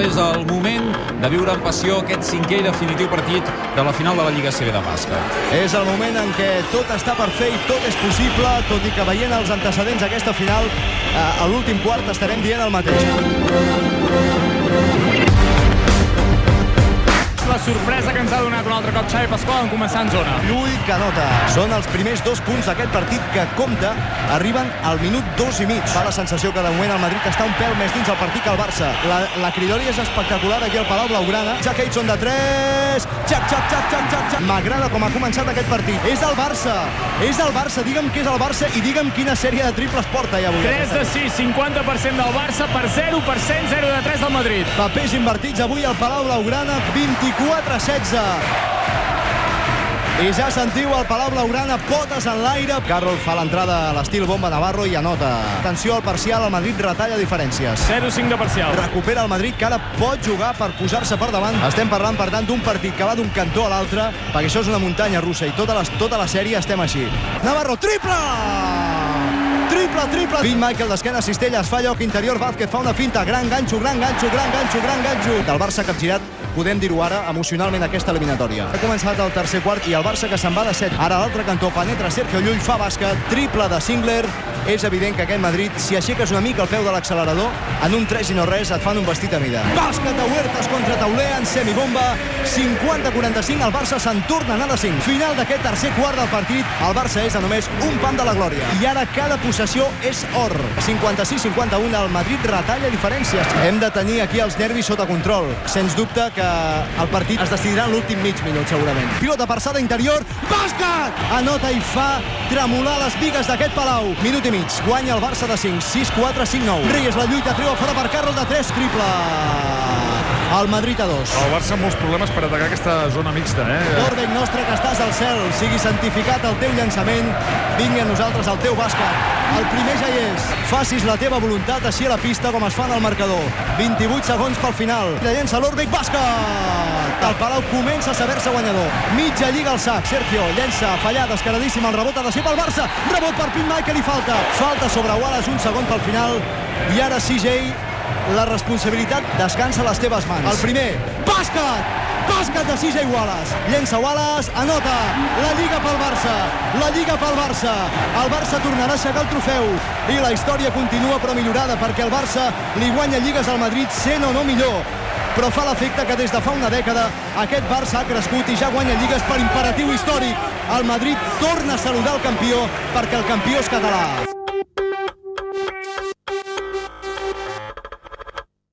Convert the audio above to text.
És el moment de viure amb passió aquest cinquè i definitiu partit de la final de la Lliga CB de bàsquet. És el moment en què tot està per fer i tot és possible, tot i que veient els antecedents d'aquesta final, eh, a l'últim quart estarem dient el mateix. La sorpresa que ens ha donat un altre cop Xavi Pasqual en començar en zona. Llull Canota. Són els primers dos punts d'aquest partit que compta. Arriben al minut dos i mig. Fa la sensació que de moment el Madrid està un pèl més dins el partit que el Barça. La, la cridòria és espectacular aquí al Palau Blaugrana. Jack Aitson de 3. Jack, Jack, Jack, Jack, Jack, Jack. M'agrada com ha començat aquest partit. És el Barça. És el Barça. Digue'm que és el Barça i digue'm quina sèrie de triples porta ja avui. 3 de 6, 50% del Barça per 0%, 0 de 3 del Madrid. Papers invertits avui al Palau Blaugrana. 24-16. I ja sentiu el Palau Blaugrana, potes en l'aire. Carroll fa l'entrada a l'estil bomba Navarro i anota. Atenció al parcial, el Madrid retalla diferències. 0-5 de parcial. Recupera el Madrid, que ara pot jugar per posar-se per davant. Estem parlant, per tant, d'un partit que va d'un cantó a l'altre, perquè això és una muntanya russa i tota la, tota la sèrie estem així. Navarro, triple! Triple, triple. Bill Michael d'esquena, Cistella, es fa lloc interior, Vázquez fa una finta, gran ganxo, gran ganxo, gran ganxo, gran ganxo. Del Barça capgirat, podem dir-ho ara, emocionalment aquesta eliminatòria. Ha començat el tercer quart i el Barça que se'n va de 7. Ara l'altre cantó penetra Sergio Llull, fa bàsquet, triple de Singler. És evident que aquest Madrid, si aixeques una mica el peu de l'accelerador, en un 3 i no res et fan un vestit a mida. Bàsquet de Huertas contra Tauler en semibomba. 50-45, el Barça se'n torna a anar de 5. Final d'aquest tercer quart del partit, el Barça és a només un pam de la glòria. I ara cada possessió és or. 56-51, el Madrid retalla diferències. Hem de tenir aquí els nervis sota control. Sens dubte que el partit es decidirà en l'últim mig minut, segurament. Pilota passada interior, bàsquet! Anota i fa tremolar les vigues d'aquest Palau. Minut i mig, guanya el Barça de 5, 6-4, 5-9. Reyes la lluita, treu fora per Carroll de 3, triple. El Madrid a 2. El Barça amb molts problemes per atacar aquesta zona mixta, eh? Torbeck nostre que estàs al cel, sigui santificat el teu llançament, vingui a nosaltres el teu bàsquet. El primer ja hi és. Facis la teva voluntat així a la pista com es fa en el marcador. 28 segons pel final. La llença l'Orbeck, bàsquet! El Palau comença a saber-se guanyador. Mitja lliga al sac. Sergio llença, fallar, descaradíssim. El rebot ha de ser pel Barça. Rebot per Pin Michael i falta. Falta sobre Wallace, un segon pel final. I ara CJ la responsabilitat descansa a les teves mans. El primer, bàsquet! Bàsquet de CJ Wallace. Llença Wallace, anota. La Lliga pel Barça. La Lliga pel Barça. El Barça tornarà a aixecar el trofeu. I la història continua però millorada perquè el Barça li guanya lligues al Madrid sent o no millor però fa l'efecte que des de fa una dècada aquest Barça ha crescut i ja guanya lligues per imperatiu històric. El Madrid torna a saludar el campió perquè el campió és català.